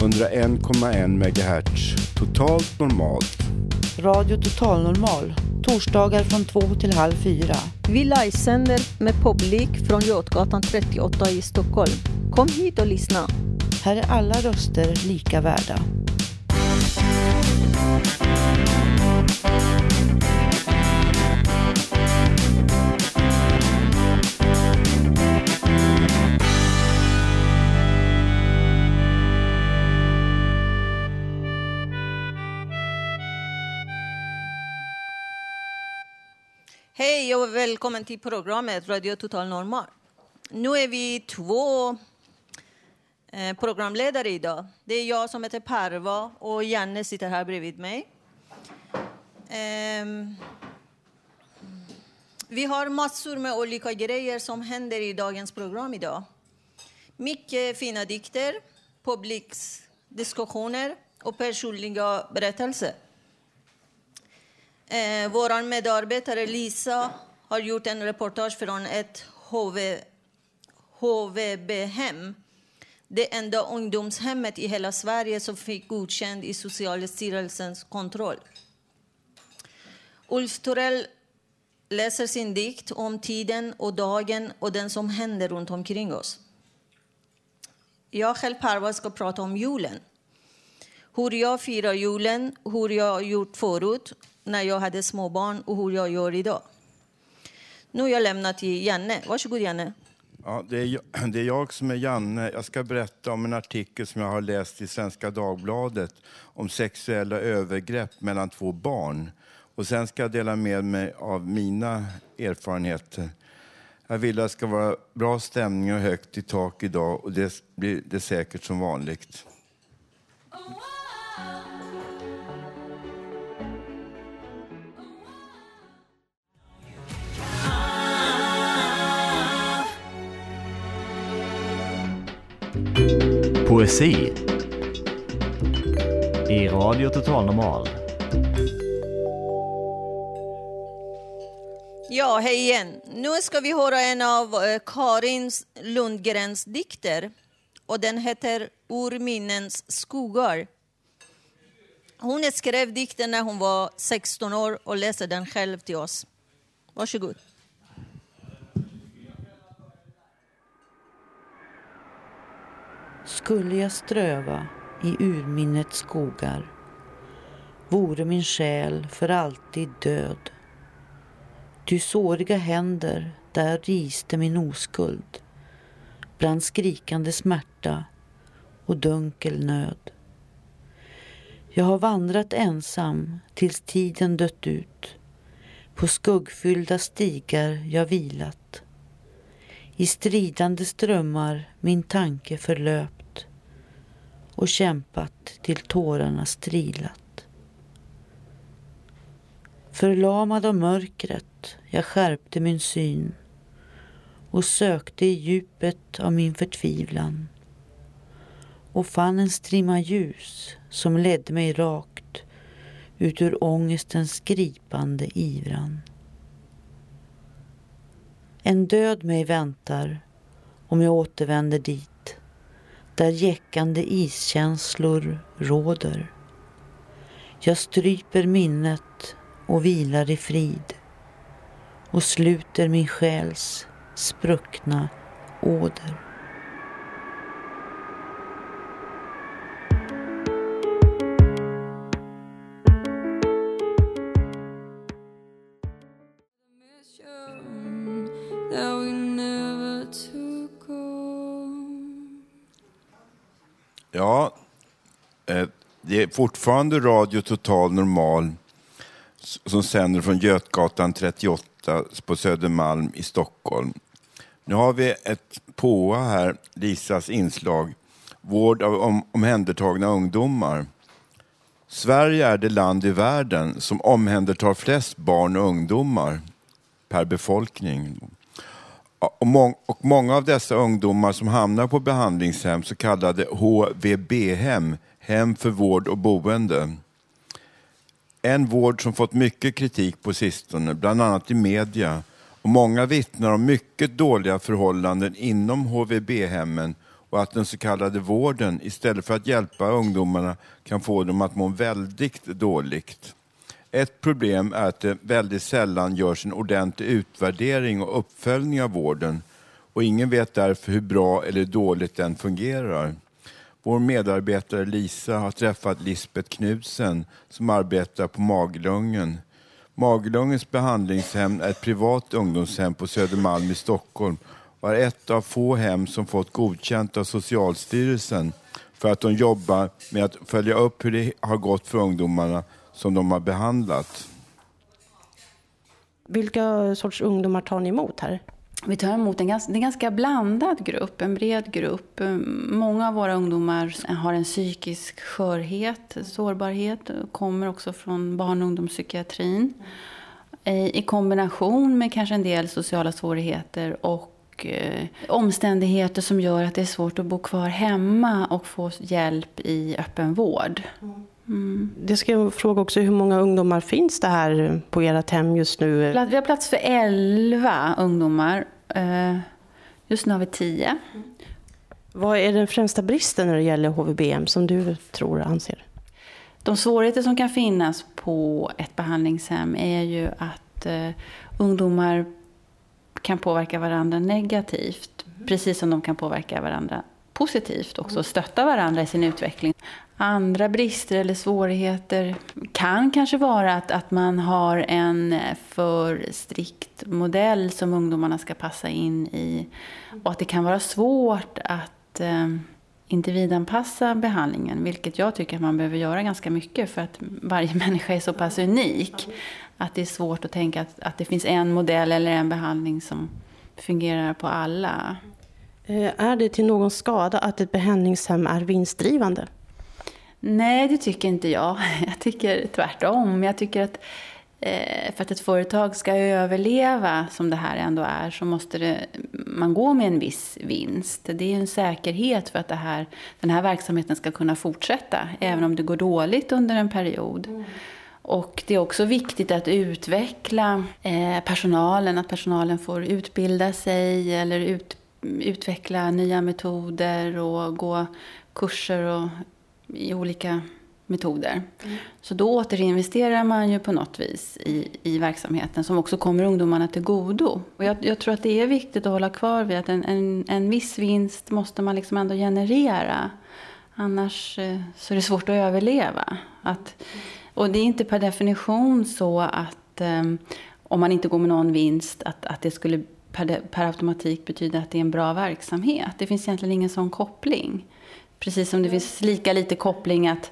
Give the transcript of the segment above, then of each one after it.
101,1 MHz. Totalt normalt. Radio Total Normal. Torsdagar från två till halv fyra. Vi livesänder med publik från Götgatan 38 i Stockholm. Kom hit och lyssna. Här är alla röster lika värda. Hej och välkommen till programmet Radio Total Normal. Nu är vi två eh, programledare idag. Det är jag som heter Parva och Janne sitter här bredvid mig. Ehm, vi har massor med olika grejer som händer i dagens program idag. Mycket fina dikter, publikdiskussioner och personliga berättelser. Eh, Vår medarbetare Lisa har gjort en reportage från ett HV, HVB-hem. Det enda ungdomshemmet i hela Sverige som fick godkänd i Socialstyrelsens kontroll. Ulf Torell läser sin dikt om tiden och dagen och den som händer runt omkring oss. Jag själv, Parva, ska prata om julen. Hur jag firar julen, hur jag har gjort förut när jag hade småbarn och hur jag gör idag. Nu har jag lämnat till Janne. Varsågod Janne. Ja, det, är, jag- det är jag som är Janne. Jag ska berätta om en artikel som jag har läst i Svenska Dagbladet om sexuella övergrepp mellan två barn. Och sen ska jag dela med mig av mina erfarenheter. Jag vill att det ska vara bra stämning och högt i tak idag och det blir det säkert som vanligt. Poesi i Radio Total Normal. Ja, hej igen. Nu ska vi höra en av eh, Karin Lundgrens dikter. Och den heter Ur minnens skogar. Hon skrev dikten när hon var 16 år och läser den själv till oss. Varsågod. Skulle jag ströva i urminnets skogar vore min själ för alltid död. Ty såriga händer där riste min oskuld bland skrikande smärta och dunkel nöd. Jag har vandrat ensam tills tiden dött ut på skuggfyllda stigar jag vilat i stridande strömmar min tanke förlöpt och kämpat till tårarna strilat. Förlamad av mörkret jag skärpte min syn och sökte i djupet av min förtvivlan och fann en strimma ljus som ledde mig rakt ut ur ångestens gripande ivran. En död mig väntar om jag återvänder dit där jäckande iskänslor råder. Jag stryper minnet och vilar i frid och sluter min själs spruckna åder. Ja, eh, det är fortfarande Radio Total Normal som sänder från Götgatan 38 på Södermalm i Stockholm. Nu har vi ett påa här, Lisas inslag, vård av om, omhändertagna ungdomar. Sverige är det land i världen som omhändertar flest barn och ungdomar per befolkning. Och, mång och många av dessa ungdomar som hamnar på behandlingshem, så kallade HVB-hem, hem för vård och boende. En vård som fått mycket kritik på sistone, bland annat i media. Och många vittnar om mycket dåliga förhållanden inom HVB-hemmen och att den så kallade vården istället för att hjälpa ungdomarna kan få dem att må väldigt dåligt. Ett problem är att det väldigt sällan görs en ordentlig utvärdering och uppföljning av vården och ingen vet därför hur bra eller dåligt den fungerar. Vår medarbetare Lisa har träffat Lisbeth Knudsen som arbetar på Maglungen. Maglungens behandlingshem är ett privat ungdomshem på Södermalm i Stockholm och är ett av få hem som fått godkänt av Socialstyrelsen för att de jobbar med att följa upp hur det har gått för ungdomarna som de har behandlat. Vilka sorts ungdomar tar ni emot här? Vi tar emot en ganska, en ganska blandad grupp, en bred grupp. Många av våra ungdomar har en psykisk skörhet, sårbarhet, kommer också från barn och ungdomspsykiatrin. I kombination med kanske en del sociala svårigheter och eh, omständigheter som gör att det är svårt att bo kvar hemma och få hjälp i öppen vård. Mm. Det ska jag fråga också, hur många ungdomar finns det här på ert hem just nu? Vi har plats för 11 ungdomar. Eh, just nu har vi 10. Vad är den främsta bristen när det gäller HVBM som du tror anser? De svårigheter som kan finnas på ett behandlingshem är ju att eh, ungdomar kan påverka varandra negativt. Precis som de kan påverka varandra positivt också, stötta varandra i sin utveckling. Andra brister eller svårigheter kan kanske vara att, att man har en för strikt modell som ungdomarna ska passa in i. Och att det kan vara svårt att eh, individanpassa behandlingen, vilket jag tycker att man behöver göra ganska mycket för att varje människa är så pass unik. Att det är svårt att tänka att, att det finns en modell eller en behandling som fungerar på alla. Eh, är det till någon skada att ett behandlingshem är vinstdrivande? Nej, det tycker inte jag. Jag tycker tvärtom. Jag tycker att eh, för att ett företag ska överleva, som det här ändå är, så måste det, man gå med en viss vinst. Det är en säkerhet för att här, den här verksamheten ska kunna fortsätta, mm. även om det går dåligt under en period. Mm. Och det är också viktigt att utveckla eh, personalen, att personalen får utbilda sig eller ut, utveckla nya metoder och gå kurser och i olika metoder. Mm. Så då återinvesterar man ju på något vis i, i verksamheten som också kommer ungdomarna till godo. Och jag, jag tror att det är viktigt att hålla kvar vid att en, en, en viss vinst måste man liksom ändå generera. Annars eh, så är det svårt att överleva. Att, och det är inte per definition så att eh, om man inte går med någon vinst att, att det skulle per, per automatik betyda att det är en bra verksamhet. Det finns egentligen ingen sån koppling. Precis som det finns lika lite koppling att,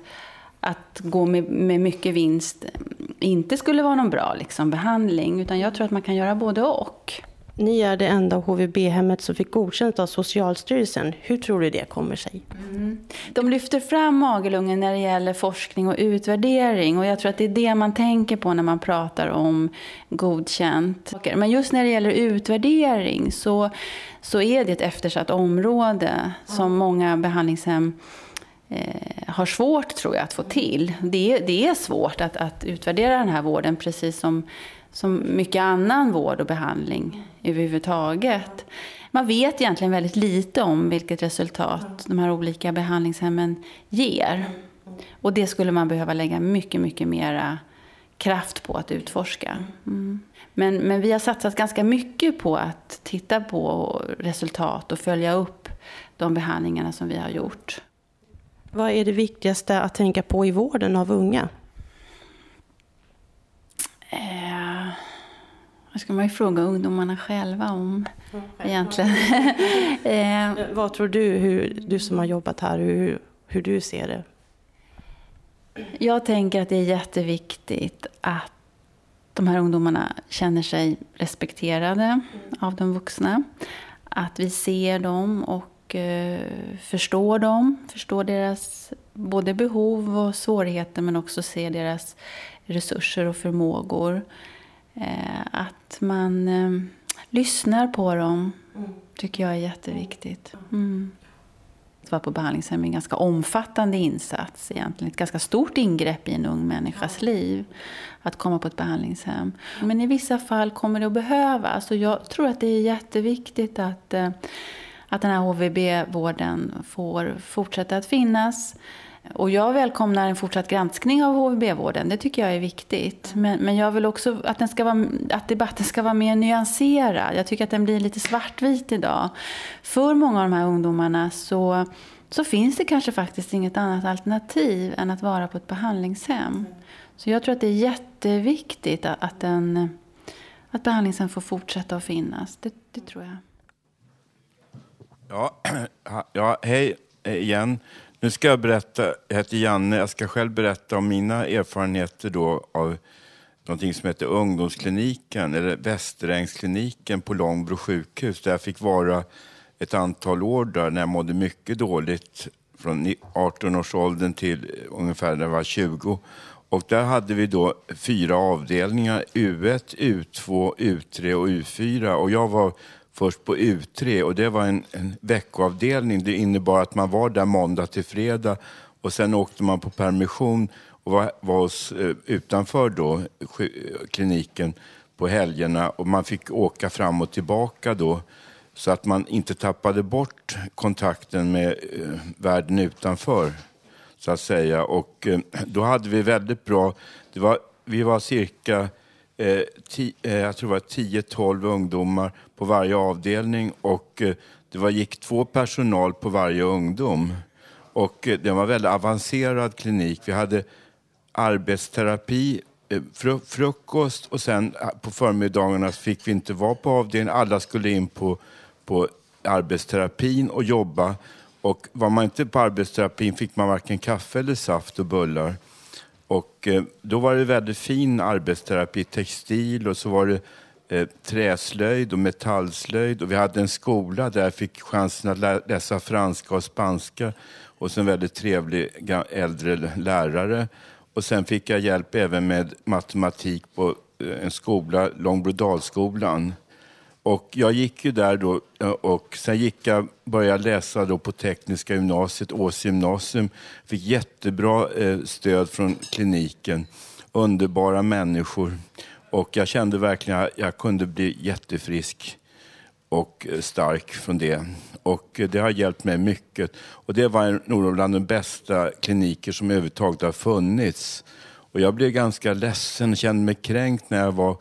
att gå med, med mycket vinst mm, inte skulle vara någon bra liksom, behandling. Utan jag tror att man kan göra både och. Ni är det enda HVB-hemmet som fick godkänt av Socialstyrelsen. Hur tror du det kommer sig? Mm. De lyfter fram Magelungen när det gäller forskning och utvärdering. Och jag tror att det är det man tänker på när man pratar om godkänt. Men just när det gäller utvärdering så, så är det ett eftersatt område som många behandlingshem eh, har svårt, tror jag, att få till. Det, det är svårt att, att utvärdera den här vården, precis som som mycket annan vård och behandling överhuvudtaget. Man vet egentligen väldigt lite om vilket resultat de här olika behandlingshemmen ger. Och det skulle man behöva lägga mycket, mycket mera kraft på att utforska. Mm. Men, men vi har satsat ganska mycket på att titta på resultat och följa upp de behandlingarna som vi har gjort. Vad är det viktigaste att tänka på i vården av unga? Eh, det ska man ju fråga ungdomarna själva om mm. egentligen. eh, Vad tror du, hur, du som har jobbat här, hur, hur du ser det? Jag tänker att det är jätteviktigt att de här ungdomarna känner sig respekterade mm. av de vuxna. Att vi ser dem och eh, förstår dem, förstår deras både behov och svårigheter men också se deras resurser och förmågor. Eh, att man eh, lyssnar på dem tycker jag är jätteviktigt. Mm. Att vara på behandlingshem är en ganska omfattande insats egentligen. Ett ganska stort ingrepp i en ung människas liv. Att komma på ett behandlingshem. Men i vissa fall kommer det att behövas. Och jag tror att det är jätteviktigt att, eh, att den här HVB-vården får fortsätta att finnas. Och jag välkomnar en fortsatt granskning av HVB-vården. Det tycker jag är viktigt. Men, men jag vill också att, den ska vara, att debatten ska vara mer nyanserad. Jag tycker att den blir lite svartvit idag. För många av de här ungdomarna så, så finns det kanske faktiskt inget annat alternativ än att vara på ett behandlingshem. Så jag tror att det är jätteviktigt att, att, att behandlingshem får fortsätta att finnas. Det, det tror jag. Ja, ja, hej eh, igen. Nu ska jag berätta, jag heter Janne, jag ska själv berätta om mina erfarenheter då av någonting som heter ungdomskliniken, eller Västerängskliniken på Långbro sjukhus, där jag fick vara ett antal år där när jag mådde mycket dåligt, från 18-årsåldern till ungefär när jag var 20. Och där hade vi då fyra avdelningar, U1, U2, U3 och U4. Och jag var först på U3 och det var en, en veckoavdelning. Det innebar att man var där måndag till fredag och sen åkte man på permission och var, var hos, eh, utanför då, kliniken på helgerna och man fick åka fram och tillbaka då så att man inte tappade bort kontakten med eh, världen utanför så att säga. Och eh, då hade vi väldigt bra, det var, vi var cirka eh, ti, eh, jag tror det var 10-12 ungdomar på varje avdelning och eh, det var, gick två personal på varje ungdom. Och eh, det var en väldigt avancerad klinik. Vi hade arbetsterapi, eh, fru, frukost och sen eh, på förmiddagarna fick vi inte vara på avdelningen. Alla skulle in på, på arbetsterapin och jobba. Och var man inte på arbetsterapin fick man varken kaffe eller saft och bullar. Och eh, då var det väldigt fin arbetsterapi, textil och så var det eh, träslöjd och metallslöjd. Och vi hade en skola där jag fick chansen att läsa franska och spanska och så en väldigt trevlig äldre lärare. Och sen fick jag hjälp även med matematik på eh, en skola, Långbrodalskolan. Och jag gick ju där då och sen gick jag, började läsa då på Tekniska gymnasiet, Ås gymnasium. Fick jättebra eh, stöd från kliniken. Underbara människor. Och jag kände verkligen att jag kunde bli jättefrisk och eh, stark från det. Och eh, det har hjälpt mig mycket. Och det var nog bland de bästa kliniker som överhuvudtaget har funnits. Och jag blev ganska ledsen och kände mig kränkt när jag var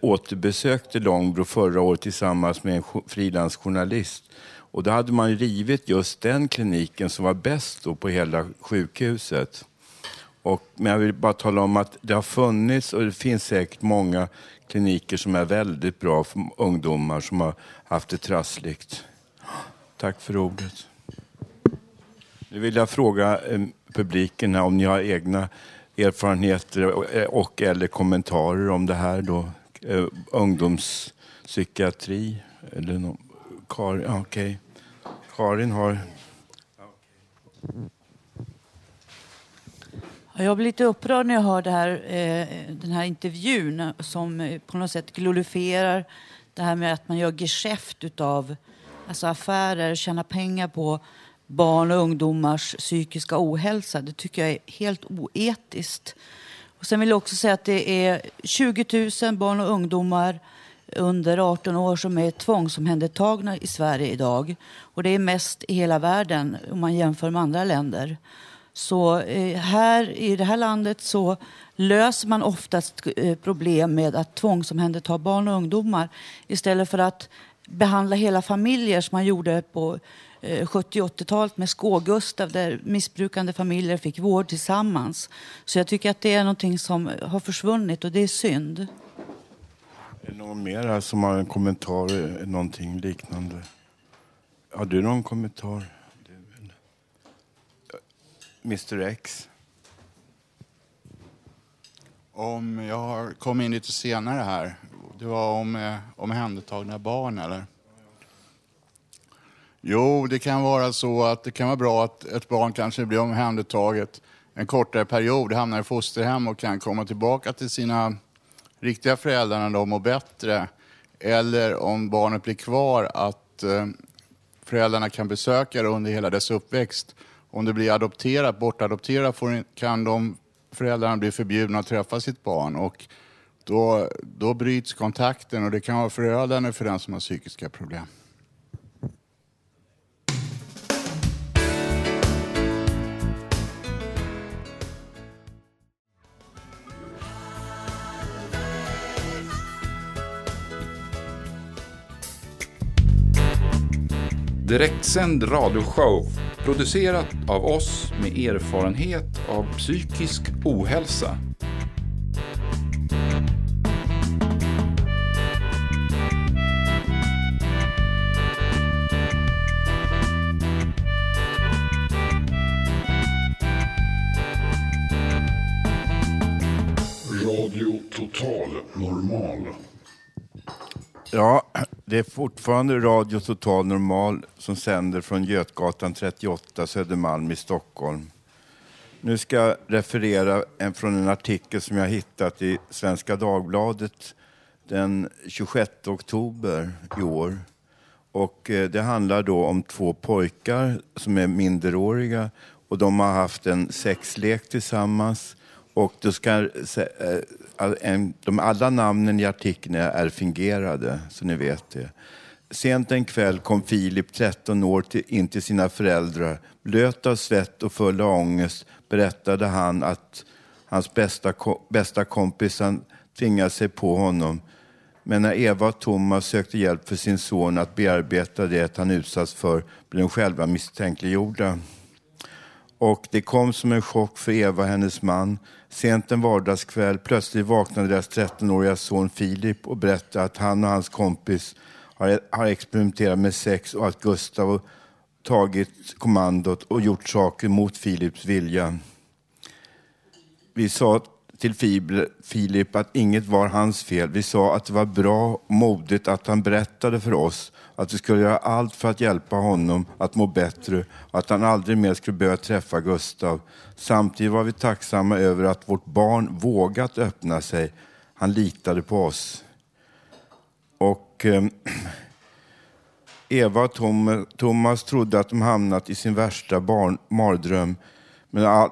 återbesökte Långbro förra året tillsammans med en frilansjournalist. Och då hade man rivit just den kliniken som var bäst på hela sjukhuset. Och, men jag vill bara tala om att det har funnits och det finns säkert många kliniker som är väldigt bra för ungdomar som har haft det trassligt. Tack för ordet. Nu vill jag fråga eh, publiken om ni har egna erfarenheter eh, och eller kommentarer om det här. Då eh, ungdomspsykiatri. Eller no, Karin, okay. Karin har... Jag blir lite upprörd när jag hör det här, eh, den här intervjun eh, som eh, på något sätt glorifierar det här med att man gör geschäft av alltså affärer, tjänar pengar på barn och ungdomars psykiska ohälsa. Det tycker jag är helt oetiskt. Och sen vill jag också säga att det är 20 000 barn och ungdomar under 18 år som är tvångsomhändertagna i Sverige idag. Och det är mest i hela världen om man jämför med andra länder. Så eh, här i det här landet så löser man oftast eh, problem med att tvångsomhänderta barn och ungdomar istället för att behandla hela familjer som man gjorde på 70 eh, 80-talet med Skå-Gustav där missbrukande familjer fick vård tillsammans. Så jag tycker att det är någonting som har försvunnit och det är synd. Är det någon mer som har en kommentar, någonting liknande? Har du någon kommentar? Mr X? Om jag har kommit in lite senare här. Det var om omhändertagna barn, eller? Jo, det kan vara så att det kan vara bra att ett barn kanske blir omhändertaget en kortare period, hamnar i fosterhem och kan komma tillbaka till sina riktiga föräldrar när de mår bättre. Eller om barnet blir kvar, att eh, föräldrarna kan besöka det under hela dess uppväxt. Om det blir adopterat, bortadopterat, kan de föräldrarna bli förbjudna att träffa sitt barn. Och då, då bryts kontakten och det kan vara förödande för den som har psykiska problem. Direktsänd radioshow producerat av oss med erfarenhet av psykisk ohälsa. Radio Total Normal. Ja, det är fortfarande Radio Total Normal som sänder från Götgatan 38, Södermalm i Stockholm. Nu ska jag referera en, från en artikel som jag hittat i Svenska Dagbladet den 26 oktober i år. Och eh, det handlar då om två pojkar som är minderåriga och de har haft en sexlek tillsammans. Och då ska, eh, de, alla namnen i artikeln är fingerade, så ni vet det. Sent en kväll kom Filip, 13 år, in till sina föräldrar. Blöt av svett och full av ångest berättade han att hans bästa, bästa kompis tvingade sig på honom. Men när Eva och Thomas sökte hjälp för sin son att bearbeta det han utsatts för blev de själva misstänkliggjorda. Och det kom som en chock för Eva och hennes man. Sent en vardagskväll plötsligt vaknade deras 13-åriga son Filip och berättade att han och hans kompis har, har experimenterat med sex och att Gustav tagit kommandot och gjort saker mot Filips vilja. Vi sa till Filip att inget var hans fel. Vi sa att det var bra och modigt att han berättade för oss att vi skulle göra allt för att hjälpa honom att må bättre och att han aldrig mer skulle behöva träffa Gustav. Samtidigt var vi tacksamma över att vårt barn vågat öppna sig. Han litade på oss. Och eh, Eva och Tom, Thomas trodde att de hamnat i sin värsta barn, mardröm. Men all,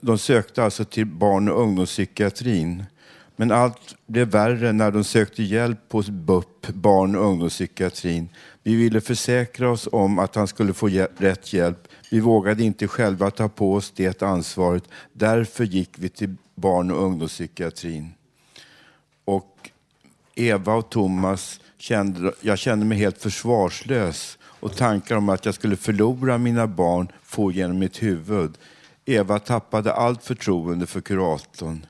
de sökte alltså till barn och ungdomspsykiatrin. Men allt blev värre när de sökte hjälp hos BUP, barn och ungdomspsykiatrin. Vi ville försäkra oss om att han skulle få rätt hjälp. Vi vågade inte själva ta på oss det ansvaret. Därför gick vi till barn och ungdomspsykiatrin. Och Eva och Thomas kände, jag kände mig helt försvarslös och tankar om att jag skulle förlora mina barn for genom mitt huvud. Eva tappade allt förtroende för kuratorn.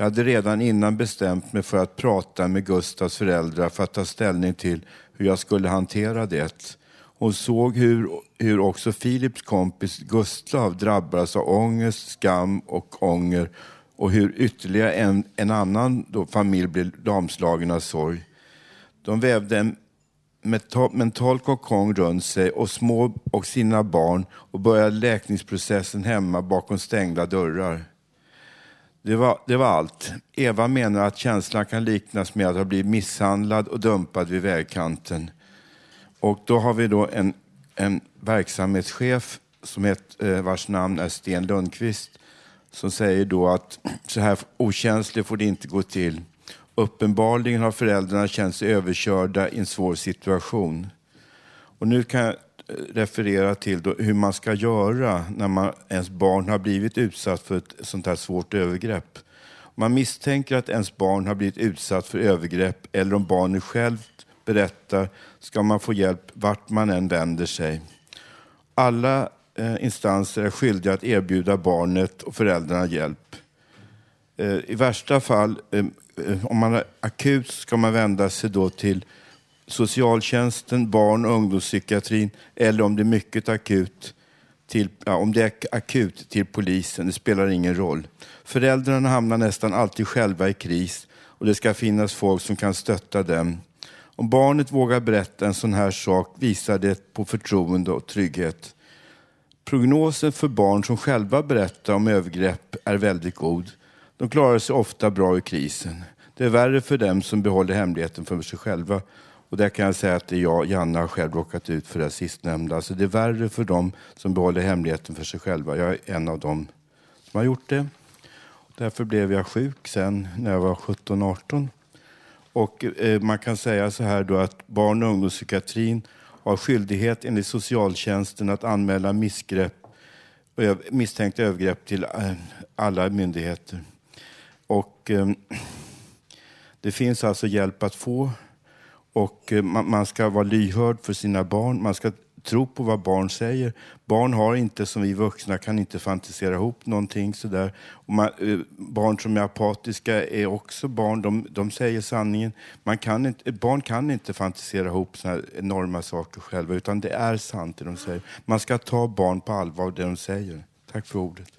Jag hade redan innan bestämt mig för att prata med Gustavs föräldrar för att ta ställning till hur jag skulle hantera det. Hon såg hur, hur också Filips kompis Gustav drabbades av ångest, skam och ånger och hur ytterligare en, en annan då, familj blev lamslagen av sorg. De vävde en mental kokong runt sig och små och sina barn och började läkningsprocessen hemma bakom stängda dörrar. Det var, det var allt. Eva menar att känslan kan liknas med att ha blivit misshandlad och dumpad vid vägkanten. Och då har vi då en, en verksamhetschef som het, eh, vars namn är Sten Lundqvist som säger då att så här okänsligt får det inte gå till. Uppenbarligen har föräldrarna känt sig överkörda i en svår situation. Och nu kan refererar referera till hur man ska göra när man, ens barn har blivit utsatt för ett sånt här svårt övergrepp. Man misstänker att ens barn har blivit utsatt för övergrepp eller om barnet självt berättar ska man få hjälp vart man än vänder sig. Alla eh, instanser är skyldiga att erbjuda barnet och föräldrarna hjälp. Eh, I värsta fall, eh, eh om man är akut, ska man vända sig då till socialtjänsten, barn och ungdomspsykiatrin eller om det är mycket akut, till, ja, om det är akut till polisen. Det spelar ingen roll. Föräldrarna hamnar nästan alltid själva i kris och det ska finnas folk som kan stötta dem. Om barnet vågar berätta en sån här sak visar det på förtroende och trygghet. Prognosen för barn som själva berättar om övergrepp är väldigt god. De klarar sig ofta bra ur krisen. Det är värre för dem som behåller hemligheten för sig själva. Och där kan jag säga att det är jag, Janne, har själv råkat ut för det sistnämnda. Alltså det är värre för dem som behåller hemligheten för sig själva. Jag är en av dem som har gjort det. Därför blev jag sjuk sen när jag var 17-18. Och eh, man kan säga så här då att barn och ungdomspsykiatrin har skyldighet enligt socialtjänsten att anmäla missgrepp, misstänkta övergrepp till eh, alla myndigheter. Och eh, det finns alltså hjälp att få och eh, man, man ska vara lyhörd för sina barn. Man ska tro på vad barn säger. Barn har inte, som vi vuxna, kan inte fantisera ihop någonting sådär. Och man, eh, barn som är apatiska är också barn. De, de säger sanningen. Man kan inte, eh, barn kan inte fantisera ihop såna här enorma saker själva, utan det är sant det de säger. Man ska ta barn på allvar, det de säger. Tack för ordet.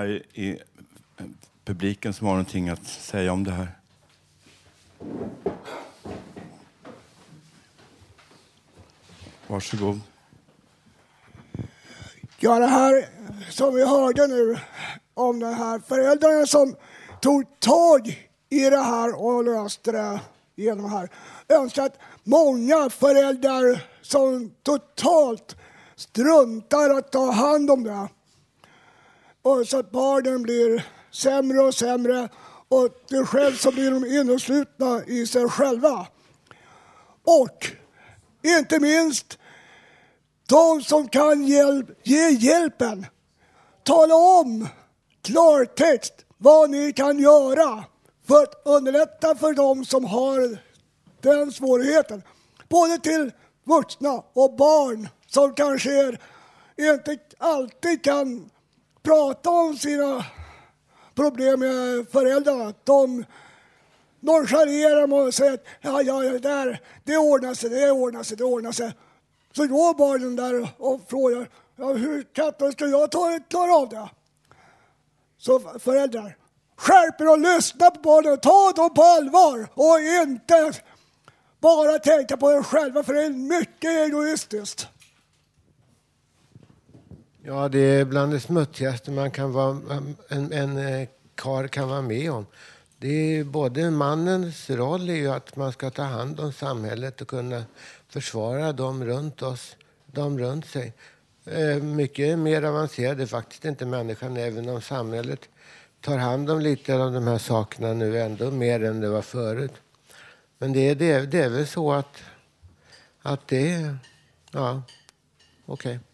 Här i, eh, publiken som har någonting att säga om det här? Varsågod. Ja, det här som vi hörde nu om den här föräldrarna som tog tag i det här och löste det genom det här. Jag önskar att många föräldrar som totalt struntar att ta hand om det. Och så att barnen blir sämre och sämre och till själv så blir de inneslutna i sig själva. Och inte minst de som kan hjälp, ge hjälpen. Tala om klartext vad ni kan göra för att underlätta för dem som har den svårigheten. Både till vuxna och barn som kanske inte alltid kan prata om sina problem med föräldrarna. De nonchalerar dem och säger att ja, ja, ja, där, det ordnar sig, det ordnar sig, det ordnar sig. Så går barnen där och frågar ja, hur katten ska jag ta, klara av det? Så föräldrar, skärp er och lyssna på barnen ta dem på allvar och inte bara tänka på er själva för det är mycket egoistiskt. Ja, det är bland det smutsigaste man kan vara, en, en kar karl kan vara med om. Det är både mannens roll är ju att man ska ta hand om samhället och kunna försvara dem runt oss, dem runt sig. Eh, mycket mer avancerad är faktiskt inte människan, även om samhället tar hand om lite av de här sakerna nu, ändå mer än det var förut. Men det är, det är, det är väl så att, att det är... Ja, okej. Okay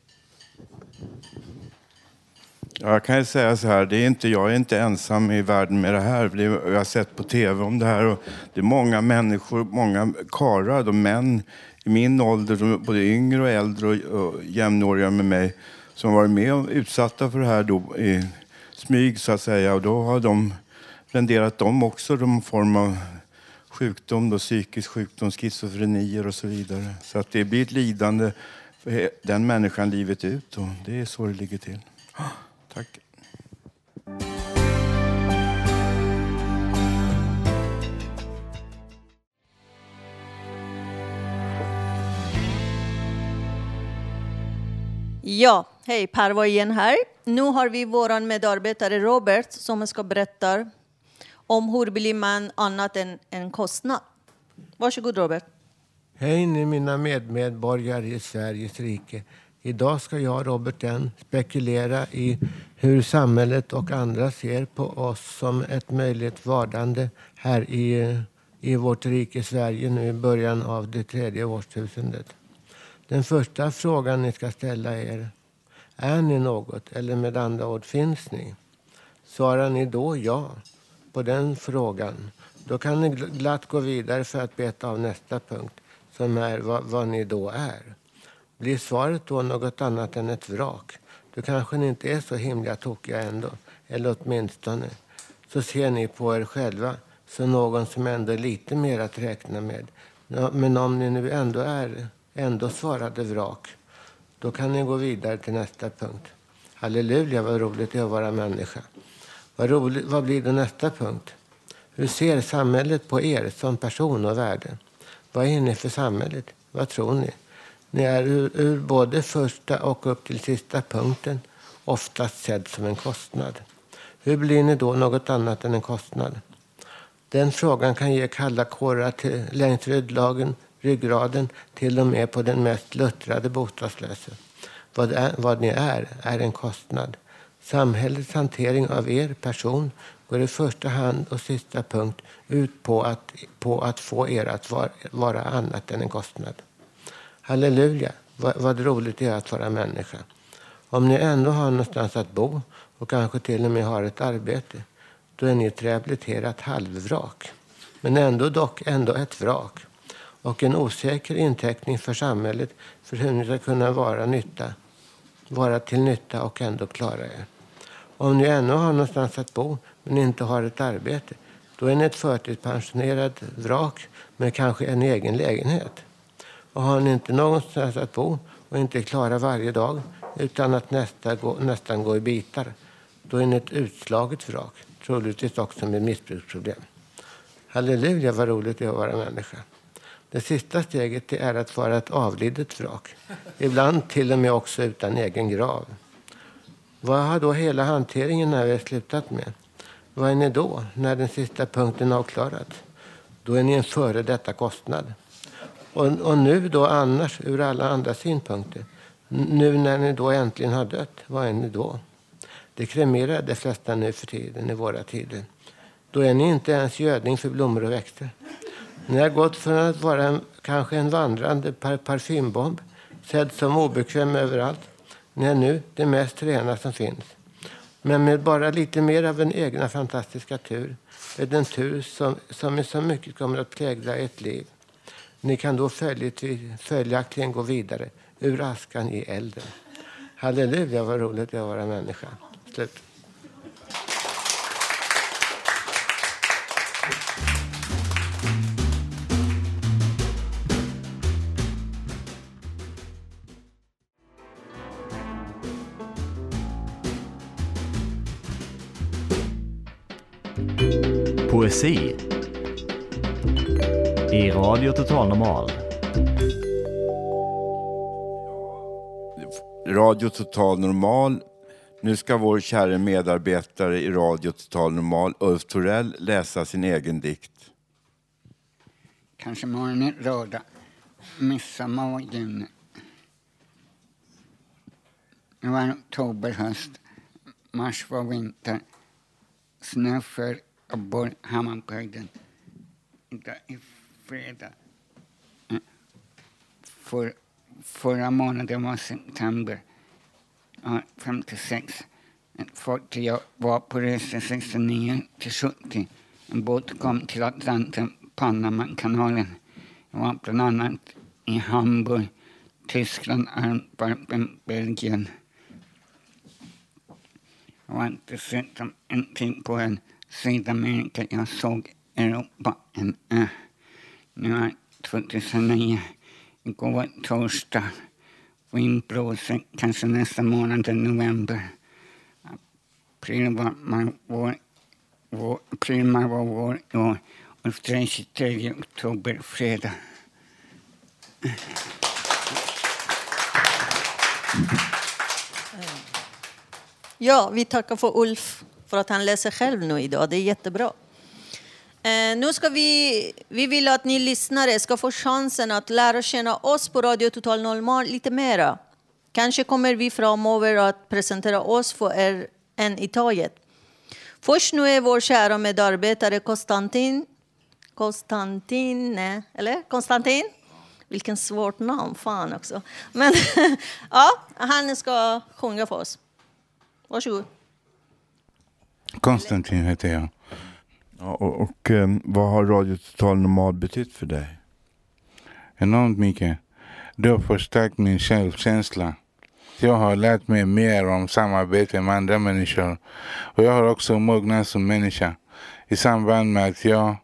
jag kan ju säga så här, det är inte, jag är inte ensam i världen med det här. Det jag har sett på tv om det här och det är många människor, många karlar och män i min ålder, både yngre och äldre och, och jämnåriga med mig, som har varit med och utsatta för det här då, i smyg så att säga. Och då har de renderat dem också någon form av sjukdom, då, psykisk sjukdom, schizofrenier och så vidare. Så att det blir ett lidande den människan livet ut och det är så det ligger till. Tack. Ja, hej, Parvo igen här. Nu har vi vår medarbetare Robert som ska berätta om hur blir man annat än en kostnad. Varsågod Robert. Hej ni mina medmedborgare i Sveriges rike. Idag ska jag, Robert N, spekulera i hur samhället och andra ser på oss som ett möjligt vardande här i, i vårt rike Sverige nu i början av det tredje årtusendet. Den första frågan ni ska ställa er, är ni något? Eller med andra ord, finns ni? Svarar ni då ja på den frågan, då kan ni glatt gå vidare för att beta av nästa punkt, som är vad, vad ni då är. Blir svaret då något annat än ett vrak, då kanske ni inte är så himla tokiga ändå, eller åtminstone så ser ni på er själva som någon som ändå är lite mer att räkna med. Ja, Men om ni nu ändå är ändå svarade vrak, Då kan ni gå vidare till nästa punkt. Halleluja, vad roligt det är att vara människa. Vad, roligt, vad blir då nästa punkt? Hur ser samhället på er som person och värde? Vad är ni för samhället? Vad tror ni? Ni är ur, ur både första och upp till sista punkten oftast sedd som en kostnad. Hur blir ni då något annat än en kostnad? Den frågan kan ge kalla kårar till, längs ryggraden, ryggraden till och med på den mest luttrade bostadslöse. Vad, är, vad ni är, är en kostnad. Samhällets hantering av er person går i första hand och sista punkt ut på att, på att få er att var, vara annat än en kostnad. Halleluja, vad, vad roligt det är att vara människa. Om ni ändå har någonstans att bo och kanske till och med har ett arbete, då är ni ett rehabiliterat halvvrak. Men ändå dock ändå ett vrak. Och en osäker inteckning för samhället för hur ni ska kunna vara, nytta, vara till nytta och ändå klara er. Om ni ännu har någonstans att bo men inte har ett arbete, då är ni ett förtidspensionerat vrak med kanske en egen lägenhet. Och har ni inte någonstans att bo och inte klarar varje dag utan att nästa gå, nästan gå i bitar, då är ni ett utslaget vrak, troligtvis också med missbruksproblem. Halleluja, vad roligt det är att vara människa. Det sista steget är att vara ett avlidet vrak. Ibland till och med också utan egen grav. Vad har då hela hanteringen när vi slutat med? Vad är ni då, när den sista punkten är avklarad? Då är ni en före detta kostnad. Och, och nu då annars, ur alla andra synpunkter, nu när ni då äntligen har dött, vad är ni då? Det kremerar de flesta nu för tiden, i våra tider. Då är ni inte ens gödning för blommor och växter. Ni har gått från att vara en, kanske en vandrande par parfymbomb, sedd som obekväm överallt. Ni är nu det mest rena som finns. Men med bara lite mer av den egna fantastiska tur. den tur som, som i så mycket kommer att prägla ert liv. Ni kan då följaktligen gå vidare ur askan i elden. Halleluja, vad roligt det är att vara människa. Slut. Poesi i Radio Total Normal. Radio Total Normal. Nu ska vår kära medarbetare i Radio Total Normal, Ulf Torell, läsa sin egen dikt. Kanske morgonen röda, midsommar och juni. Det var oktober, höst, mars var vinter. Snö för Hammarbyhöjden. Idag är fredag. För, förra månaden var september ja, 56. Ett fartyg var på resa 69 till 70. En båt kom till Atlanten, Panamakanalen. Jag var bland annat i Hamburg, Tyskland, Antwerpen, Belgien. Jag var dessutom en tid på en Sydamerika. Jag såg Europa, en ö. Nu är 2009. Igår torsdag. Vindblåser kanske nästa månad, november. April var man vår, vår, april man var vår i år. Och 23 oktober, fredag. Ja, vi tackar för Ulf för att han läser själv nu idag. Det är jättebra. Eh, nu ska vi, vi vill att ni lyssnare ska få chansen att lära känna oss på Radio Total Normal lite mera. Kanske kommer vi framöver att presentera oss för er en i taget. Först nu är vår kära medarbetare Konstantin Konstantin, eller Konstantin? Vilken svårt namn, fan också. Men ja, han ska sjunga för oss. Varsågod. Konstantin heter jag. Ja, och, och eh, vad har Radio Total Normal betytt för dig? Enormt mycket. Det har förstärkt min självkänsla. Jag har lärt mig mer om samarbete med andra människor. Och jag har också mognat som människa. I samband med att jag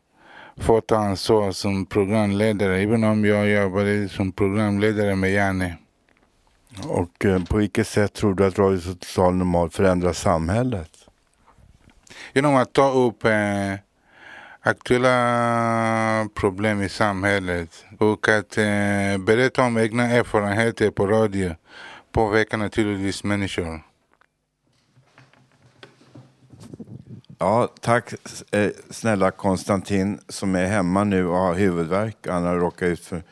får ta ansvar som programledare. Även om jag jobbade som programledare med Janne. Och eh, på vilket sätt tror du att Radio Total Normal förändrar samhället? Genom att ta upp eh, aktuella problem i samhället och att eh, berätta om egna erfarenheter på radio påverkar naturligtvis människor. Ja, tack eh, snälla Konstantin som är hemma nu och har huvudvärk. Han har råkat ut för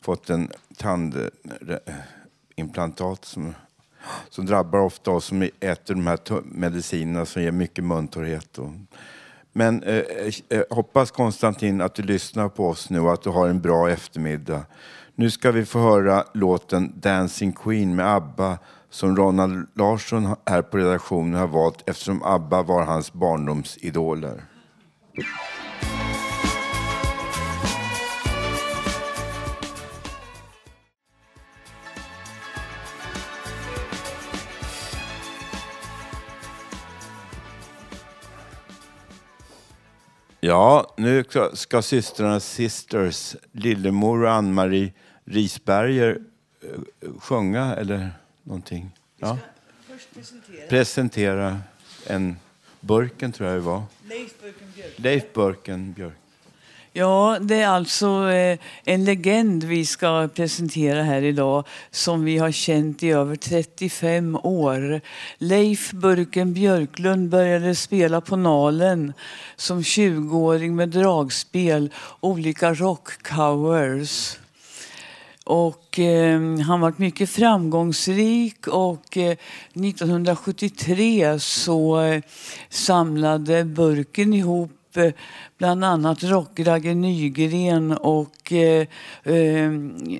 fått en tandimplantat eh, som, som drabbar ofta oss som äter de här medicinerna som ger mycket muntorrhet. Och, men eh, eh, eh, hoppas Konstantin att du lyssnar på oss nu och att du har en bra eftermiddag. Nu ska vi få höra låten Dancing Queen med ABBA som Ronald Larsson här på redaktionen har valt eftersom ABBA var hans barndomsidoler. Ja, nu ska, ska systrarna Sisters, Lillemor och Ann-Marie Risberger eh, sjunga eller någonting. Ja. presentera. Presentera en Burken tror jag det var. Leif Burken Björk. Leif Burken Björk. Ja, det är alltså eh, en legend vi ska presentera här idag som vi har känt i över 35 år. Leif Burken Björklund började spela på Nalen som 20-åring med dragspel, olika rockcovers. Och eh, han var mycket framgångsrik och eh, 1973 så eh, samlade Burken ihop Eh, bland annat Rockragge Nygren och eh, eh,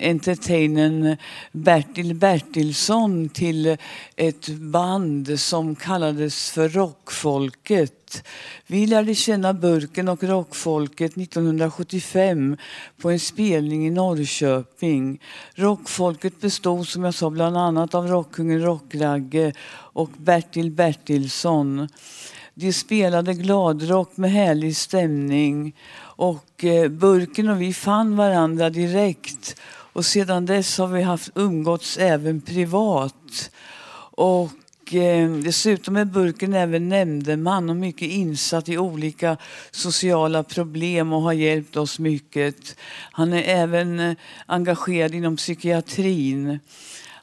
entertainern Bertil Bertilsson till ett band som kallades för Rockfolket. Vi lärde känna Burken och rockfolket 1975 på en spelning i Norrköping. Rockfolket bestod som jag sa bland annat av rockkungen Rockragge och Bertil Bertilsson. De spelade gladrock med härlig stämning och eh, Burken och vi fann varandra direkt och sedan dess har vi haft umgåtts även privat. Och eh, dessutom är Burken även nämndeman och mycket insatt i olika sociala problem och har hjälpt oss mycket. Han är även eh, engagerad inom psykiatrin.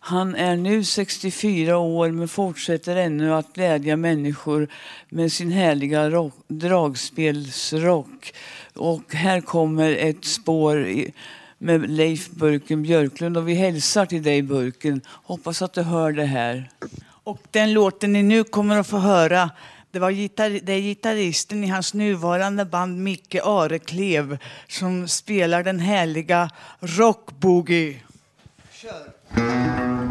Han är nu 64 år men fortsätter ännu att glädja människor med sin härliga rock, dragspelsrock. Och här kommer ett spår i, med Leif Burken Björklund och vi hälsar till dig Burken. Hoppas att du hör det här. Och den låten ni nu kommer att få höra, det, var gitarr, det är gitarristen i hans nuvarande band Micke Areklev som spelar den härliga rockboogie. Thank you.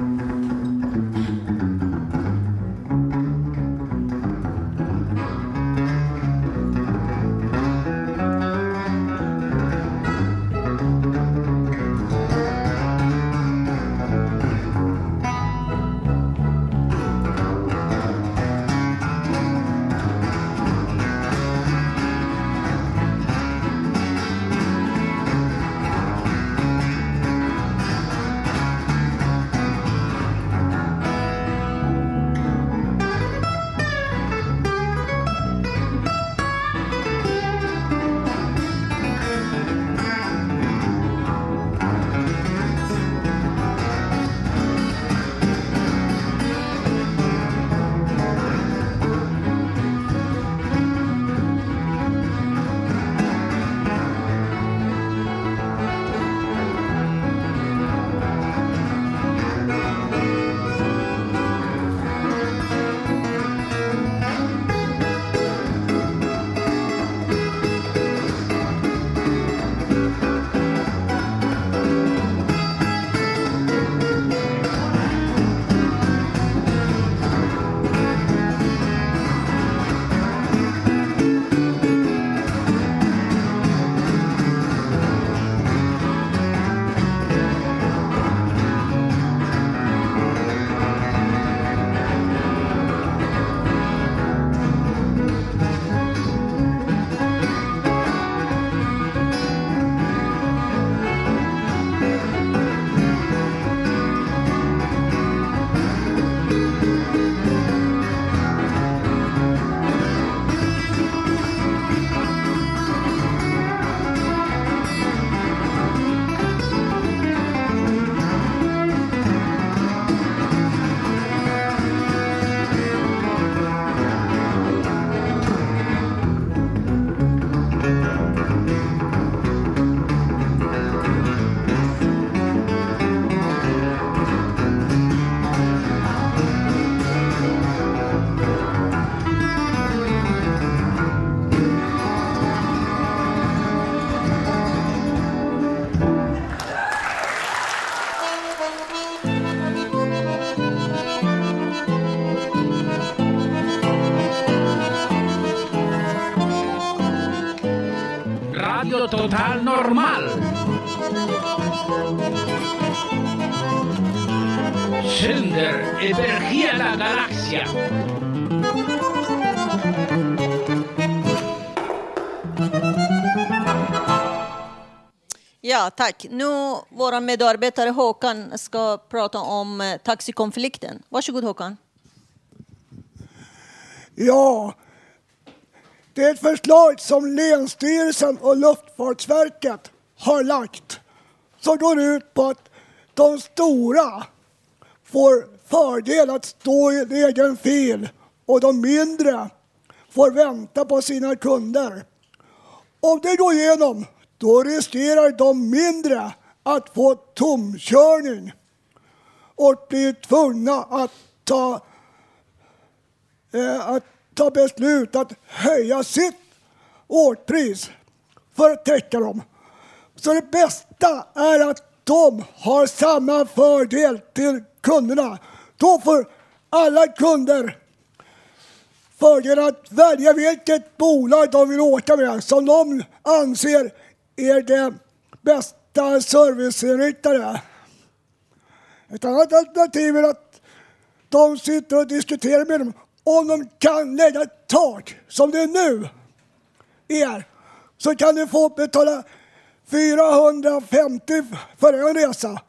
Total Normal. Sönder över hela galaxen. Ja, tack. Nu vår medarbetare Håkan ska prata om eh, taxikonflikten. Varsågod Håkan. Ja, det är ett förslag som Länsstyrelsen och Luftfartsverket har lagt som går ut på att de stora får fördel att stå i en egen fil och de mindre får vänta på sina kunder. Om det går igenom, då riskerar de mindre att få tomkörning och blir tvungna att ta, eh, att ta beslut att höja sitt årspris för att täcka dem. Så det bästa är att de har samma fördel till kunderna. Då får alla kunder fördel att välja vilket bolag de vill åka med som de anser är det bästa serviceinriktade. Ett annat alternativ är att de sitter och diskuterar med dem om de kan lägga ett tak som det nu är. Så kan du få betala 450 för en resa.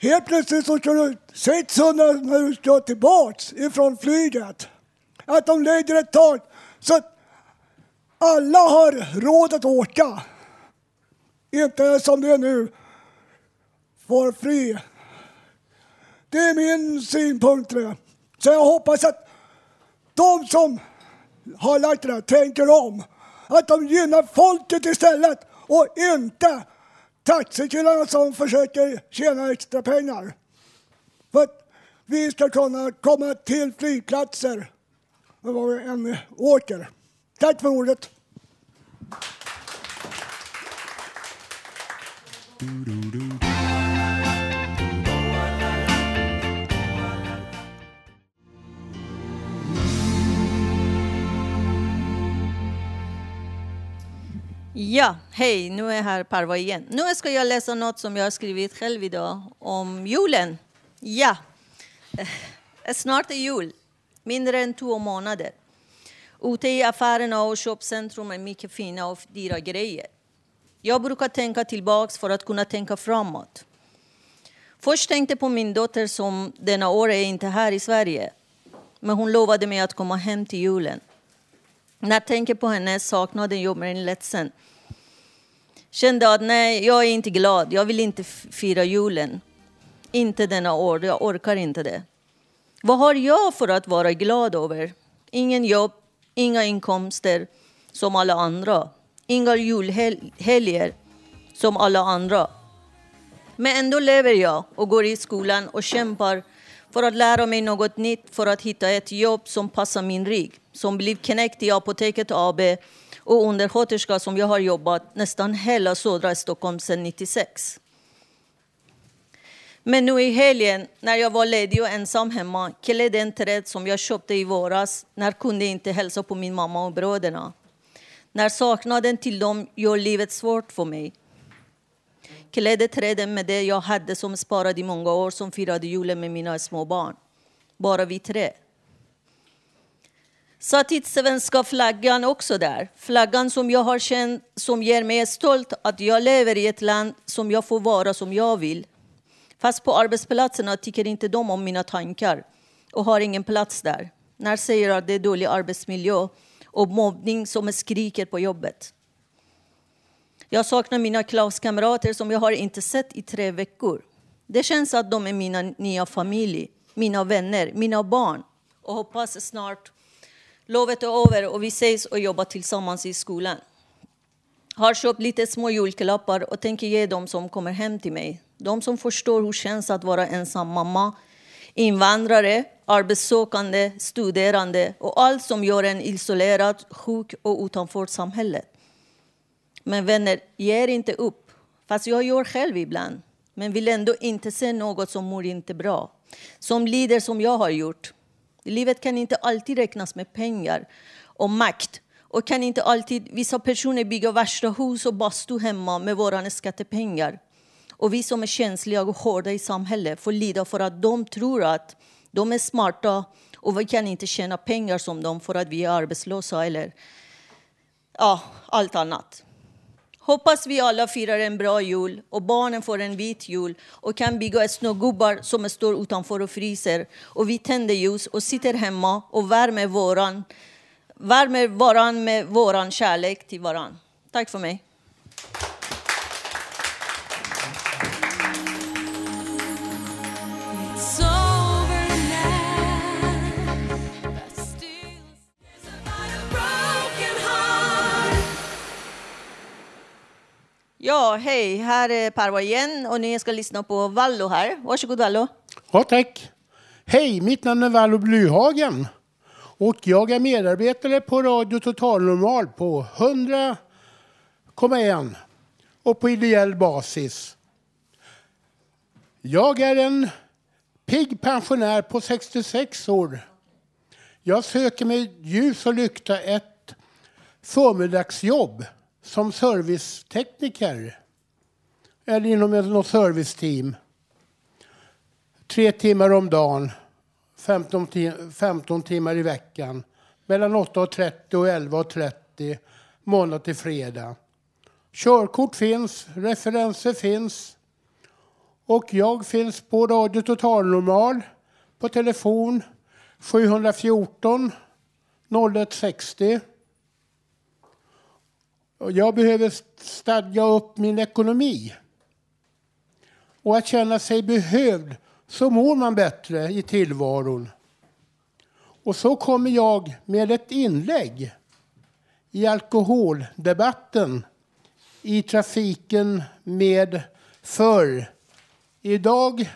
Helt plötsligt så ska du 600 när du ska tillbaks ifrån flyget. Att de lägger ett tak så att alla har råd att åka. Inte som det är nu, for free. Det är min synpunkt det. Så jag hoppas att de som har lagt det här tänker om. Att de gynnar folket istället och inte taxikillarna som försöker tjäna extra pengar. För att vi ska kunna komma till flygplatser var vi än åker. Tack för ordet. Ja, hej, nu är här Parva igen. Nu ska jag läsa något som jag har skrivit själv idag om julen. Ja, eh, snart är jul, mindre än två månader. Ute i affärerna och köpcentrum är mycket fina och dyra grejer. Jag brukar tänka tillbaks för att kunna tänka framåt. Först tänkte på min dotter som denna år är inte här i Sverige. Men hon lovade mig att komma hem till julen. När jag tänker på henne saknaden gör mig ledsen. Kände att nej, jag är inte glad. Jag vill inte fira julen. Inte denna år. Jag orkar inte det. Vad har jag för att vara glad över? Ingen jobb, inga inkomster som alla andra. Inga julhelger som alla andra. Men ändå lever jag och går i skolan och kämpar för att lära mig något nytt, för att hitta ett jobb som passar min rygg. Som blev knäckt i Apoteket AB och undersköterska som jag har jobbat nästan hela södra Stockholm sedan 96. Men nu i helgen när jag var ledig och ensam hemma klädde en träd som jag köpte i våras när jag kunde inte hälsa på min mamma och bröderna. När saknaden till dem gör livet svårt för mig. Klädde träden med det jag hade som sparat i många år som firade julen med mina små barn. Bara vi tre. Satt svenska flaggan också där. Flaggan som jag har känt som ger mig stolt att jag lever i ett land som jag får vara som jag vill. Fast på arbetsplatserna tycker inte de om mina tankar och har ingen plats där. När säger att det är dålig arbetsmiljö och mobbning som skriker på jobbet. Jag saknar mina klasskamrater som jag har inte sett i tre veckor. Det känns att de är mina nya familj, mina vänner, mina barn. Och hoppas snart lovet är över och vi ses och jobbar tillsammans i skolan. Har köpt lite små julklappar och tänker ge dem som kommer hem till mig. De som förstår hur det känns att vara ensam mamma, invandrare, arbetssökande, studerande och allt som gör en isolerad, sjuk och utanför samhället. Men vänner, ge er inte upp. Fast jag gör själv ibland. Men vill ändå inte se något som mår inte bra. Som lider som jag har gjort. Livet kan inte alltid räknas med pengar och makt Och kan inte alltid vissa personer bygga värsta hus och bastu hemma med våra skattepengar. Och vi som är känsliga och hårda i samhället får lida för att de tror att de är smarta och vi kan inte tjäna pengar som dem för att vi är arbetslösa eller ja, allt annat. Hoppas vi alla firar en bra jul och barnen får en vit jul och kan bygga snögubbar som står utanför och fryser. Och vi tänder ljus och sitter hemma och värmer, våran, värmer varann med våran kärlek till varann. Tack för mig. Ja, hej, här är Parva igen och ni ska lyssna på Vallo här. Varsågod Vallo. Ja, tack. Hej, mitt namn är Vallo Blyhagen. Och jag är medarbetare på Radio Total Normal på 100,1 och på ideell basis. Jag är en pigg pensionär på 66 år. Jag söker med ljus och lykta ett förmiddagsjobb som servicetekniker eller inom något serviceteam. Tre timmar om dagen, 15, tim 15 timmar i veckan. Mellan 8.30 och 11.30 måndag till fredag. Körkort finns, referenser finns. Och jag finns på Radio Total Normal på telefon 714 0160. Och Jag behöver stadga upp min ekonomi. Och att känna sig behövd så mår man bättre i tillvaron. Och så kommer jag med ett inlägg i alkoholdebatten i trafiken med förr. Idag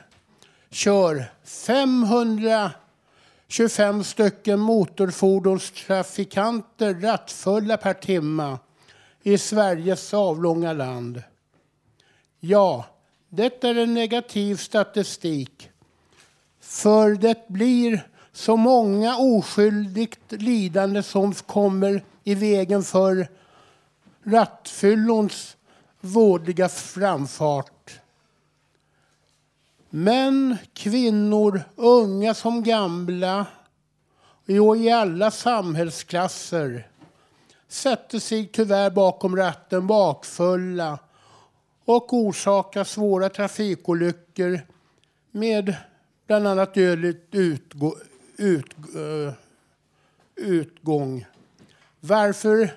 kör 525 stycken motorfordonstrafikanter rattfulla per timme i Sveriges avlånga land. Ja, det är en negativ statistik. För det blir så många oskyldigt lidande som kommer i vägen för rattfyllons vådliga framfart. Män, kvinnor, unga som gamla och i alla samhällsklasser sätter sig tyvärr bakom ratten bakfulla och orsakar svåra trafikolyckor med bland annat dödligt utgå, ut, uh, utgång. Varför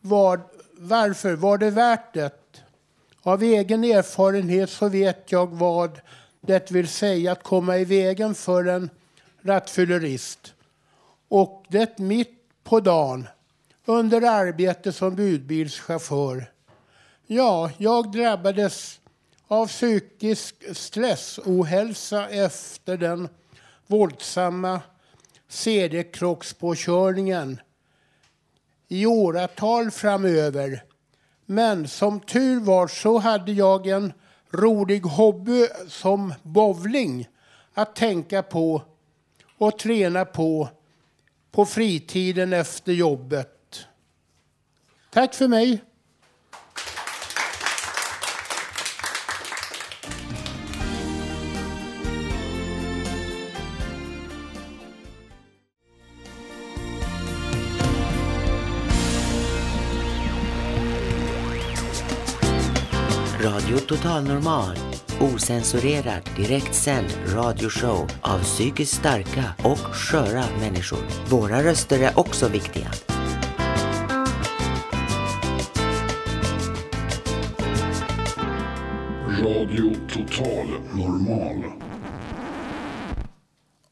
var, varför var det värt det? Av egen erfarenhet så vet jag vad det vill säga att komma i vägen för en rattfyllerist. Och det mitt på dagen under arbete som budbilschaufför. Ja, jag drabbades av psykisk stressohälsa efter den våldsamma seriekrockspåkörningen i åratal framöver. Men som tur var så hade jag en rolig hobby som bowling att tänka på och träna på på fritiden efter jobbet. Tack för mig. Radio Total Normal. Osensurerad direktsänd radioshow av psykiskt starka och sköra människor. Våra röster är också viktiga. Radio Total Normal.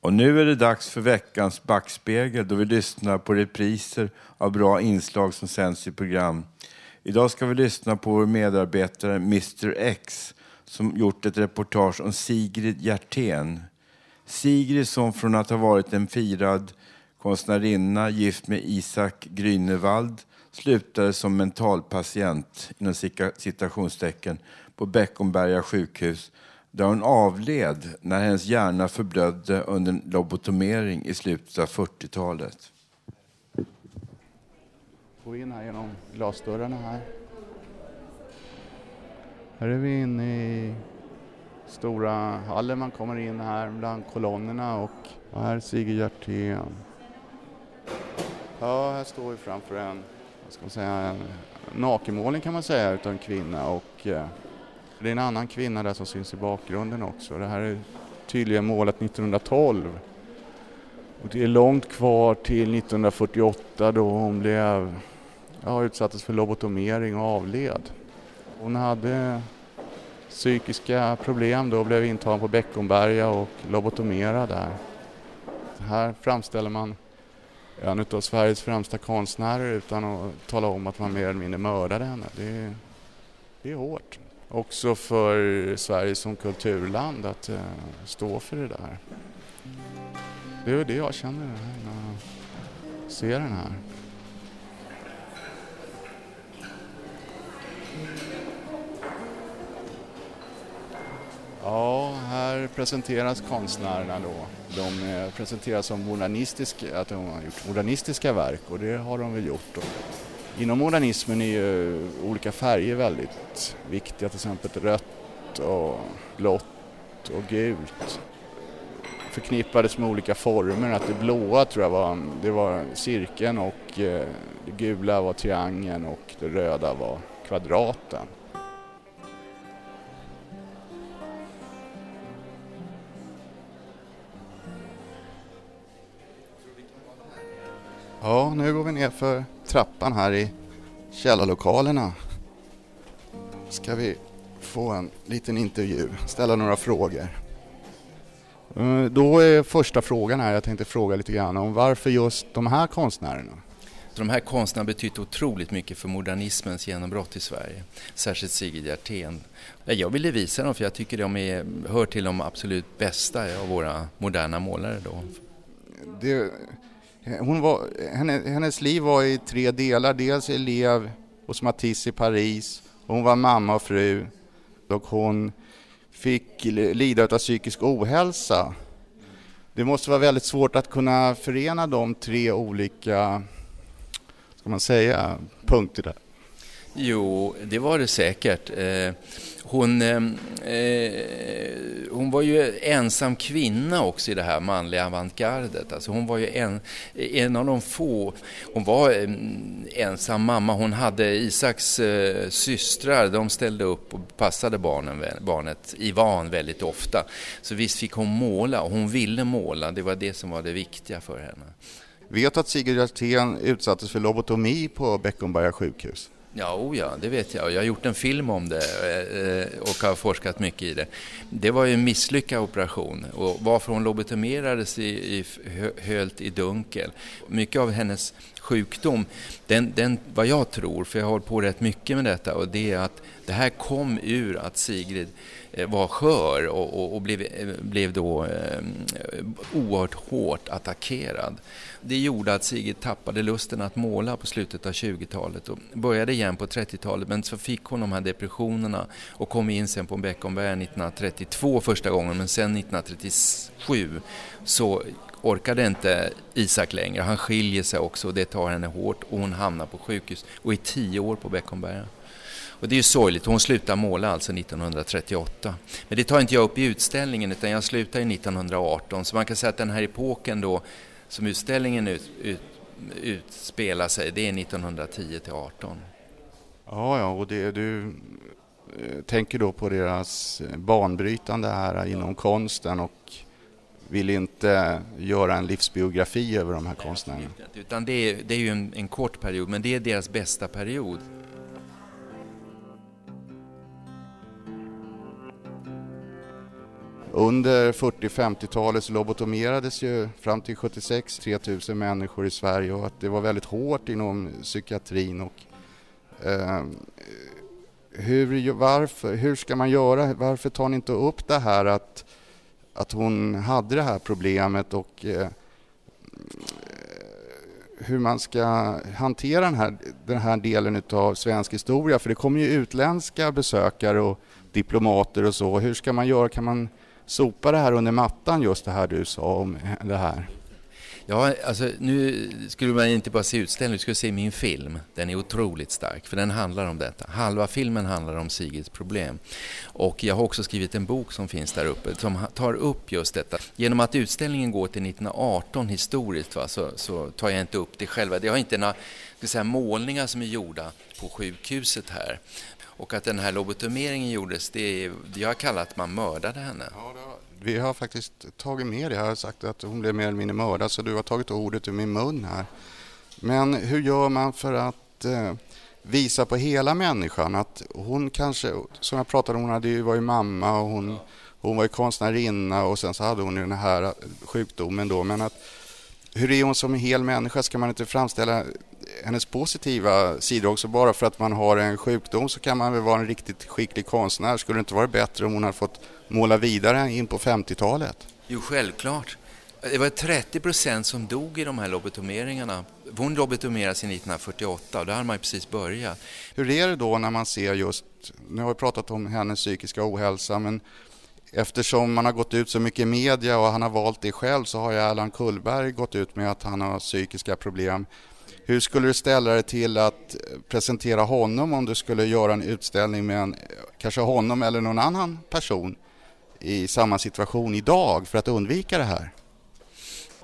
Och nu är det dags för veckans backspegel då vi lyssnar på repriser av bra inslag som sänds i program. Idag ska vi lyssna på vår medarbetare Mr X som gjort ett reportage om Sigrid Hjertén. Sigrid som från att ha varit en firad konstnärinna gift med Isak Grünewald slutade som mentalpatient inom citationstecken på Beckomberga sjukhus där hon avled när hennes hjärna förblödde under en lobotomering i slutet av 40-talet. Gå in här genom glasdörrarna här. Här är vi inne i stora hallen. Man kommer in här bland kolonnerna och, här är Sigrid Hjertén. Ja, här står vi framför en, vad ska man säga, en nakenmålning kan man säga utav en kvinna och eh, det är en annan kvinna där som syns i bakgrunden också. Det här är tydligen målat 1912. Och det är långt kvar till 1948 då hon blev, ja, utsattes för lobotomering och avled. Hon hade psykiska problem då och blev intagen på Beckomberga och lobotomerad där. Här framställer man en av Sveriges främsta konstnärer utan att tala om att man mer eller mindre mördade henne. Det är, det är hårt. Också för Sverige som kulturland att eh, stå för det där. Det är det jag känner när jag ser den här. Ja, här presenteras konstnärerna då. De eh, presenteras som modernistiska, att de har gjort modernistiska verk och det har de väl gjort. Då. Inom modernismen är ju olika färger väldigt viktiga, till exempel rött och blått och gult förknippades med olika former. Att det blåa tror jag var, det var cirkeln och eh, det gula var triangeln och det röda var kvadraten. Ja, nu går vi ner för trappan här i källarlokalerna. Ska vi få en liten intervju, ställa några frågor. Eh, Då är första frågan här, jag tänkte fråga lite grann om varför just de här konstnärerna? Så de här konstnärerna betytt otroligt mycket för modernismens genombrott i Sverige. Särskilt Sigrid Hjertén. Jag ville visa dem för jag tycker de är, hör till de absolut bästa av våra moderna målare då. Det, hon var, henne, hennes liv var i tre delar. Dels elev hos Matisse i Paris, hon var mamma och fru och hon fick lida av psykisk ohälsa. Det måste vara väldigt svårt att kunna förena de tre olika, ska man säga, punkter där. Jo, det var det säkert. Eh, hon, eh, eh, hon var ju ensam kvinna också i det här manliga avantgardet. Alltså hon var ju en, en av de få. Hon var eh, ensam mamma. Hon hade Isaks eh, systrar. De ställde upp och passade barnen, barnet Ivan väldigt ofta. Så visst fick hon måla och hon ville måla. Det var det som var det viktiga för henne. Vet att Sigrid Hjertén utsattes för lobotomi på Beckomberga sjukhus? Ja, oh ja, det vet jag. Jag har gjort en film om det eh, och har forskat mycket i det. Det var ju en misslyckad operation och varför hon lobotomerades i, i, hölt i dunkel. Mycket av hennes sjukdom, den, den, vad jag tror, för jag har hållit på rätt mycket med detta, och det är att det här kom ur att Sigrid eh, var skör och, och, och blev, eh, blev då eh, oerhört hårt attackerad. Det gjorde att Sigrid tappade lusten att måla på slutet av 20-talet och började igen på 30-talet men så fick hon de här depressionerna och kom in sen på Beckomberga 1932 första gången men sen 1937 så orkade inte Isak längre. Han skiljer sig också och det tar henne hårt och hon hamnar på sjukhus och är tio år på Beckomberga. Och det är ju sorgligt, hon slutar måla alltså 1938. Men det tar inte jag upp i utställningen utan jag slutar 1918 så man kan säga att den här epoken då som utställningen ut, ut, utspelar sig, det är 1910 till 18. Ja, ja, och det, du eh, tänker då på deras eh, banbrytande här inom konsten och vill inte göra en livsbiografi över de här konstnärerna. Utan det är, det är ju en, en kort period, men det är deras bästa period. Under 40-50-talet så lobotomerades ju fram till 76 3000 människor i Sverige och att det var väldigt hårt inom psykiatrin. Och, eh, hur, varför, hur ska man göra? Varför tar ni inte upp det här att, att hon hade det här problemet och eh, hur man ska hantera den här, den här delen av svensk historia? För det kommer ju utländska besökare och diplomater och så. Hur ska man göra? Kan man sopa det här under mattan, just det här du sa om det här? Ja, alltså, nu skulle man inte bara se utställningen, du skulle se min film. Den är otroligt stark, för den handlar om detta. Halva filmen handlar om Sigrids problem. Och jag har också skrivit en bok som finns där uppe, som tar upp just detta. Genom att utställningen går till 1918 historiskt, va, så, så tar jag inte upp det själva. Det har inte några säga, målningar som är gjorda på sjukhuset här. Och att den här lobotomeringen gjordes, det är, jag har kallat att man mördade henne. Vi har faktiskt tagit med det. Jag har sagt att hon blev mer eller mindre mördad så du har tagit ordet ur min mun här. Men hur gör man för att eh, visa på hela människan att hon kanske, som jag pratade om, hon hade ju varit mamma och hon, hon var ju konstnärinna och sen så hade hon ju den här sjukdomen då. Men att hur är hon som en hel människa? Ska man inte framställa hennes positiva sidor också? Bara för att man har en sjukdom så kan man väl vara en riktigt skicklig konstnär. Skulle det inte vara bättre om hon hade fått måla vidare in på 50-talet? Jo, självklart. Det var 30 procent som dog i de här lobotomeringarna. Hon lobotomerades 1948 och då hade man ju precis börjat. Hur är det då när man ser just, nu har vi pratat om hennes psykiska ohälsa, men eftersom man har gått ut så mycket i media och han har valt det själv så har ju Erland Kullberg gått ut med att han har psykiska problem. Hur skulle du ställa dig till att eh, presentera honom om du skulle göra en utställning med en, eh, kanske honom eller någon annan person i samma situation idag för att undvika det här?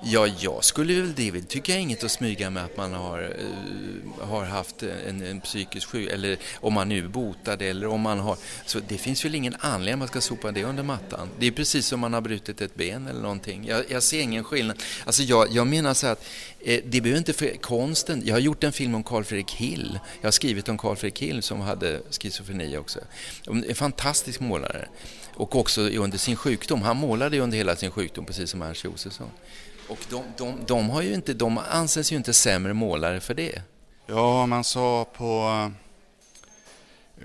Ja, jag skulle väl det Det tycker jag inget att smyga med att man har, uh, har haft en, en psykisk sjuk eller om man nu är botad eller om man har... Så det finns väl ingen anledning att man ska sopa det under mattan. Det är precis som man har brutit ett ben eller någonting. Jag, jag ser ingen skillnad. Alltså jag, jag menar så att eh, det behöver inte för konsten... Jag har gjort en film om Carl Fredrik Hill. Jag har skrivit om Carl Fredrik Hill som hade schizofreni också. En fantastisk målare. Och också under sin sjukdom. Han målade ju under hela sin sjukdom precis som Ernst Josefsson. Och de, de, de, har ju inte, de anses ju inte sämre målare för det. Ja, man sa på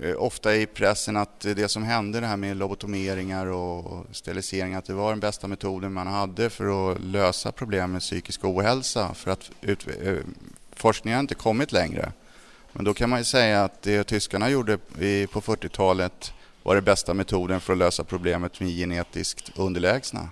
eh, ofta i pressen att det som hände det här med lobotomeringar och steriliseringar att det var den bästa metoden man hade för att lösa problem med psykisk ohälsa för att ut, eh, forskningen har inte kommit längre. Men då kan man ju säga att det tyskarna gjorde i, på 40-talet var den bästa metoden för att lösa problemet med genetiskt underlägsna.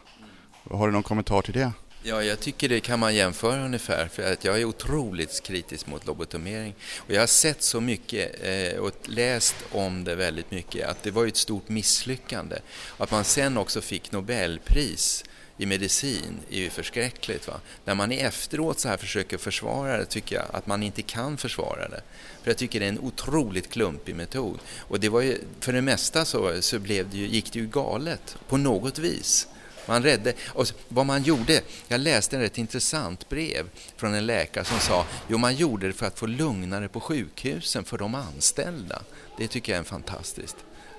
Har du någon kommentar till det? Ja, jag tycker det kan man jämföra ungefär för att jag är otroligt kritisk mot lobotomering. Och jag har sett så mycket eh, och läst om det väldigt mycket att det var ju ett stort misslyckande. Att man sen också fick Nobelpris i medicin är ju förskräckligt. Va? När man efteråt så här försöker försvara det tycker jag att man inte kan försvara det. För jag tycker det är en otroligt klumpig metod. Och det var ju, för det mesta så, så blev det ju, gick det ju galet på något vis. Man räddade, och vad man gjorde, jag läste ett rätt intressant brev från en läkare som sa, jo man gjorde det för att få lugnare på sjukhusen för de anställda. Det tycker jag är fantastiskt.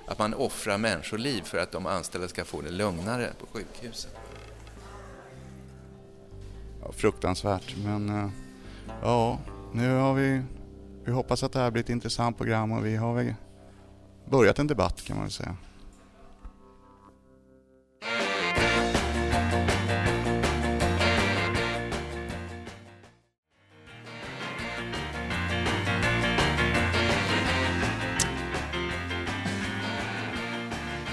Att man offrar människoliv för att de anställda ska få det lugnare på sjukhusen. Ja, fruktansvärt, men eh, ja, nu har vi... Vi hoppas att det här blir ett intressant program och vi har väl börjat en debatt kan man väl säga.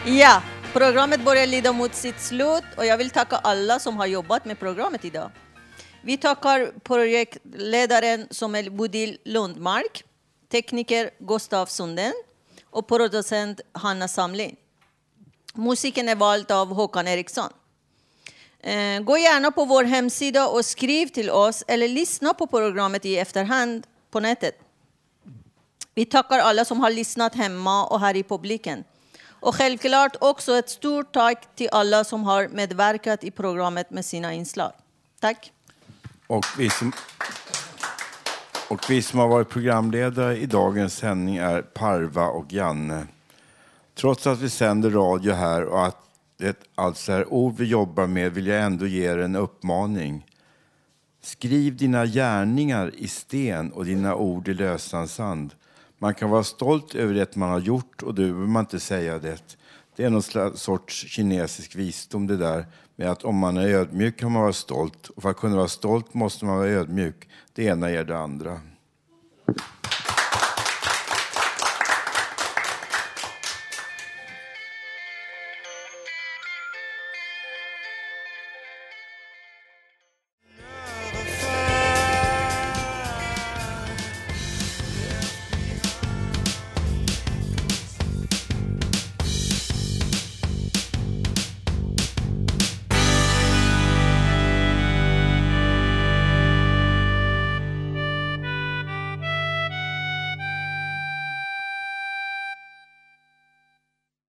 Ja, programmet börjar lida mot sitt slut och jag vill tacka alla som har jobbat med programmet idag. Vi tackar projektledaren som är Bodil Lundmark, tekniker Gustav Sunden och producent Hanna Samlin. Musiken är vald av Håkan Eriksson. Eh, gå gärna på vår hemsida och skriv till oss eller lyssna på programmet i efterhand på nätet. Vi tackar alla som har lyssnat hemma och här i publiken. Och självklart också ett stort tack till alla som har medverkat i programmet med sina inslag. Tack. Och vi som, och vi som har varit programledare i dagens sändning är Parva och Janne. Trots att vi sänder radio här och att det alltså är ord vi jobbar med vill jag ändå ge er en uppmaning. Skriv dina gärningar i sten och dina ord i lösan sand. Man kan vara stolt över det man har gjort och då behöver man inte säga det. Det är någon sorts kinesisk visdom det där med att om man är ödmjuk kan man vara stolt och för att kunna vara stolt måste man vara ödmjuk. Det ena ger det andra.